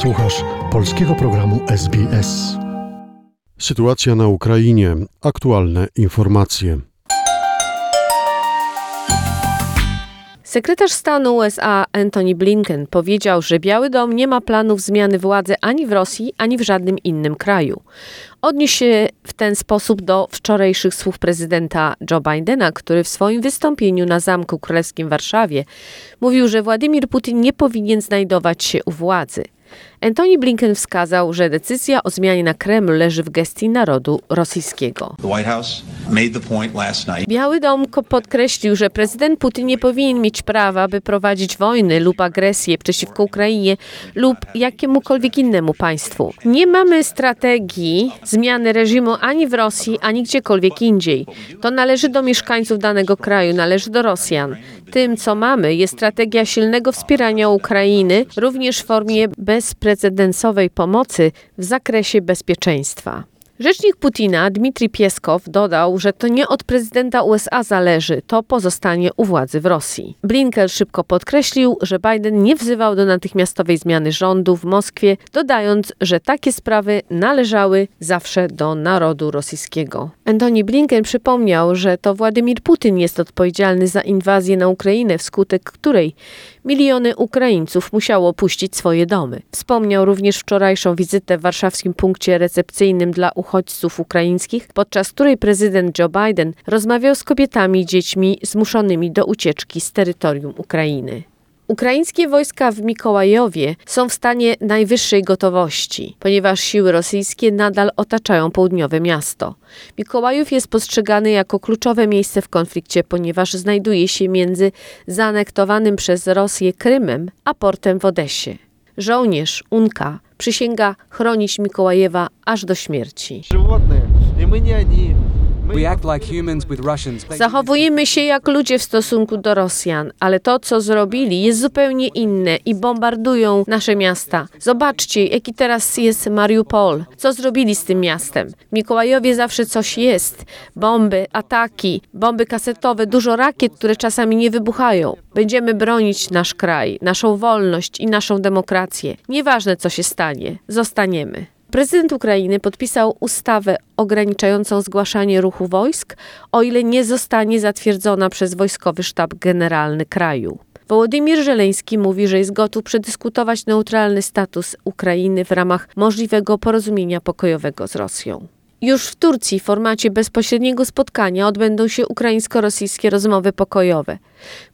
Słuchasz polskiego programu SBS. Sytuacja na Ukrainie. Aktualne informacje. Sekretarz stanu USA Antony Blinken powiedział, że Biały Dom nie ma planów zmiany władzy ani w Rosji, ani w żadnym innym kraju. Odniósł się w ten sposób do wczorajszych słów prezydenta Joe Bidena, który w swoim wystąpieniu na Zamku Królewskim w Warszawie mówił, że Władimir Putin nie powinien znajdować się u władzy. Antony Blinken wskazał, że decyzja o zmianie na Kreml leży w gestii narodu rosyjskiego. Biały Dom podkreślił, że prezydent Putin nie powinien mieć prawa, by prowadzić wojny lub agresję przeciwko Ukrainie lub jakiemukolwiek innemu państwu. Nie mamy strategii zmiany reżimu ani w Rosji, ani gdziekolwiek indziej. To należy do mieszkańców danego kraju, należy do Rosjan. Tym, co mamy, jest strategia silnego wspierania Ukrainy, również w formie bezprecedensowej pomocy w zakresie bezpieczeństwa. Rzecznik Putina Dmitrij Pieskow dodał, że to nie od prezydenta USA zależy, to pozostanie u władzy w Rosji. Blinken szybko podkreślił, że Biden nie wzywał do natychmiastowej zmiany rządu w Moskwie, dodając, że takie sprawy należały zawsze do narodu rosyjskiego. Antony Blinken przypomniał, że to Władimir Putin jest odpowiedzialny za inwazję na Ukrainę, wskutek której miliony Ukraińców musiało opuścić swoje domy. Wspomniał również wczorajszą wizytę w warszawskim punkcie recepcyjnym dla uchodźców ukraińskich, podczas której prezydent Joe Biden rozmawiał z kobietami i dziećmi zmuszonymi do ucieczki z terytorium Ukrainy. Ukraińskie wojska w Mikołajowie są w stanie najwyższej gotowości, ponieważ siły rosyjskie nadal otaczają południowe miasto. Mikołajów jest postrzegany jako kluczowe miejsce w konflikcie, ponieważ znajduje się między zaanektowanym przez Rosję Krymem a portem w Odesie. Żołnierz Unka przysięga chronić Mikołajewa aż do śmierci. Zachowujemy się jak ludzie w stosunku do Rosjan, ale to, co zrobili, jest zupełnie inne i bombardują nasze miasta. Zobaczcie, jaki teraz jest Mariupol. Co zrobili z tym miastem? W Mikołajowie zawsze coś jest. Bomby, ataki, bomby kasetowe, dużo rakiet, które czasami nie wybuchają. Będziemy bronić nasz kraj, naszą wolność i naszą demokrację. Nieważne, co się stanie, zostaniemy. Prezydent Ukrainy podpisał ustawę ograniczającą zgłaszanie ruchu wojsk, o ile nie zostanie zatwierdzona przez Wojskowy Sztab Generalny kraju. Wołodymir Żeleński mówi, że jest gotów przedyskutować neutralny status Ukrainy w ramach możliwego porozumienia pokojowego z Rosją. Już w Turcji w formacie bezpośredniego spotkania odbędą się ukraińsko-rosyjskie rozmowy pokojowe.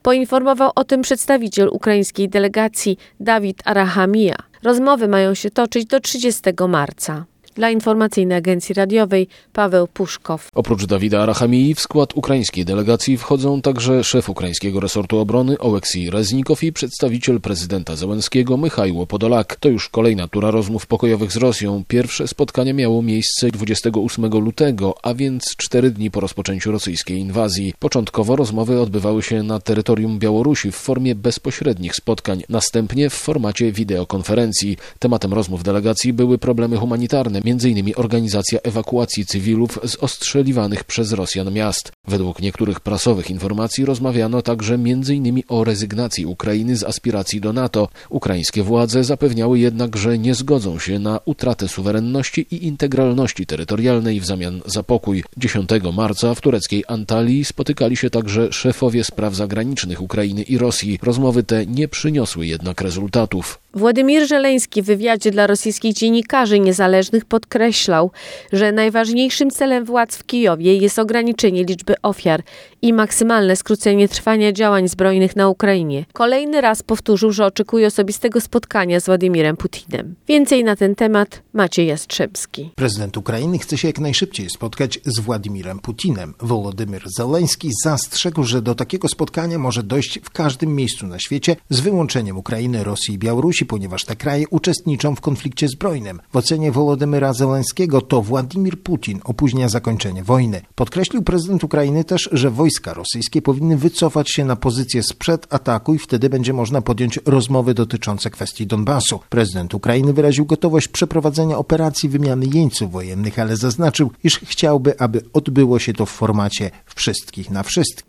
Poinformował o tym przedstawiciel ukraińskiej delegacji Dawid Arahamia. Rozmowy mają się toczyć do 30 marca. Dla informacyjnej agencji radiowej Paweł Puszkow. Oprócz Dawida Arachamii w skład ukraińskiej delegacji wchodzą także szef ukraińskiego resortu obrony Oleksij Reznikow i przedstawiciel prezydenta Zełenskiego Michajło Podolak. To już kolejna tura rozmów pokojowych z Rosją. Pierwsze spotkanie miało miejsce 28 lutego, a więc cztery dni po rozpoczęciu rosyjskiej inwazji. Początkowo rozmowy odbywały się na terytorium Białorusi w formie bezpośrednich spotkań, następnie w formacie wideokonferencji. Tematem rozmów delegacji były problemy humanitarne, m.in. organizacja ewakuacji cywilów z ostrzeliwanych przez Rosjan miast. Według niektórych prasowych informacji rozmawiano także m.in. o rezygnacji Ukrainy z aspiracji do NATO. Ukraińskie władze zapewniały jednak, że nie zgodzą się na utratę suwerenności i integralności terytorialnej w zamian za pokój. 10 marca w tureckiej Antalii spotykali się także szefowie spraw zagranicznych Ukrainy i Rosji. Rozmowy te nie przyniosły jednak rezultatów. Władimir Żeleński w wywiadzie dla rosyjskich dziennikarzy niezależnych podkreślał, że najważniejszym celem władz w Kijowie jest ograniczenie liczby ofiar i maksymalne skrócenie trwania działań zbrojnych na Ukrainie. Kolejny raz powtórzył, że oczekuje osobistego spotkania z Władimirem Putinem. Więcej na ten temat Maciej Jastrzębski. Prezydent Ukrainy chce się jak najszybciej spotkać z Władimirem Putinem. Wolodymyr Zeleński zastrzegł, że do takiego spotkania może dojść w każdym miejscu na świecie z wyłączeniem Ukrainy, Rosji i Białorusi, ponieważ te kraje uczestniczą w konflikcie zbrojnym. W ocenie Wolodymyra Zeleńskiego to Władimir Putin opóźnia zakończenie wojny. Podkreślił prezydent Ukrainy też, że wojska rosyjskie powinny wycofać się na pozycję sprzed ataku i wtedy będzie można podjąć rozmowy dotyczące kwestii Donbasu. Prezydent Ukrainy wyraził gotowość przeprowadzenia operacji wymiany jeńców wojennych, ale zaznaczył, iż chciałby, aby odbyło się to w formacie wszystkich na wszystkich.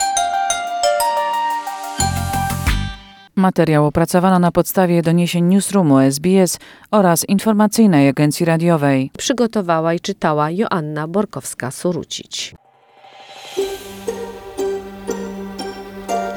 Materiał opracowano na podstawie doniesień Newsroomu SBS oraz informacyjnej agencji radiowej. Przygotowała i czytała Joanna Borkowska-Surucić.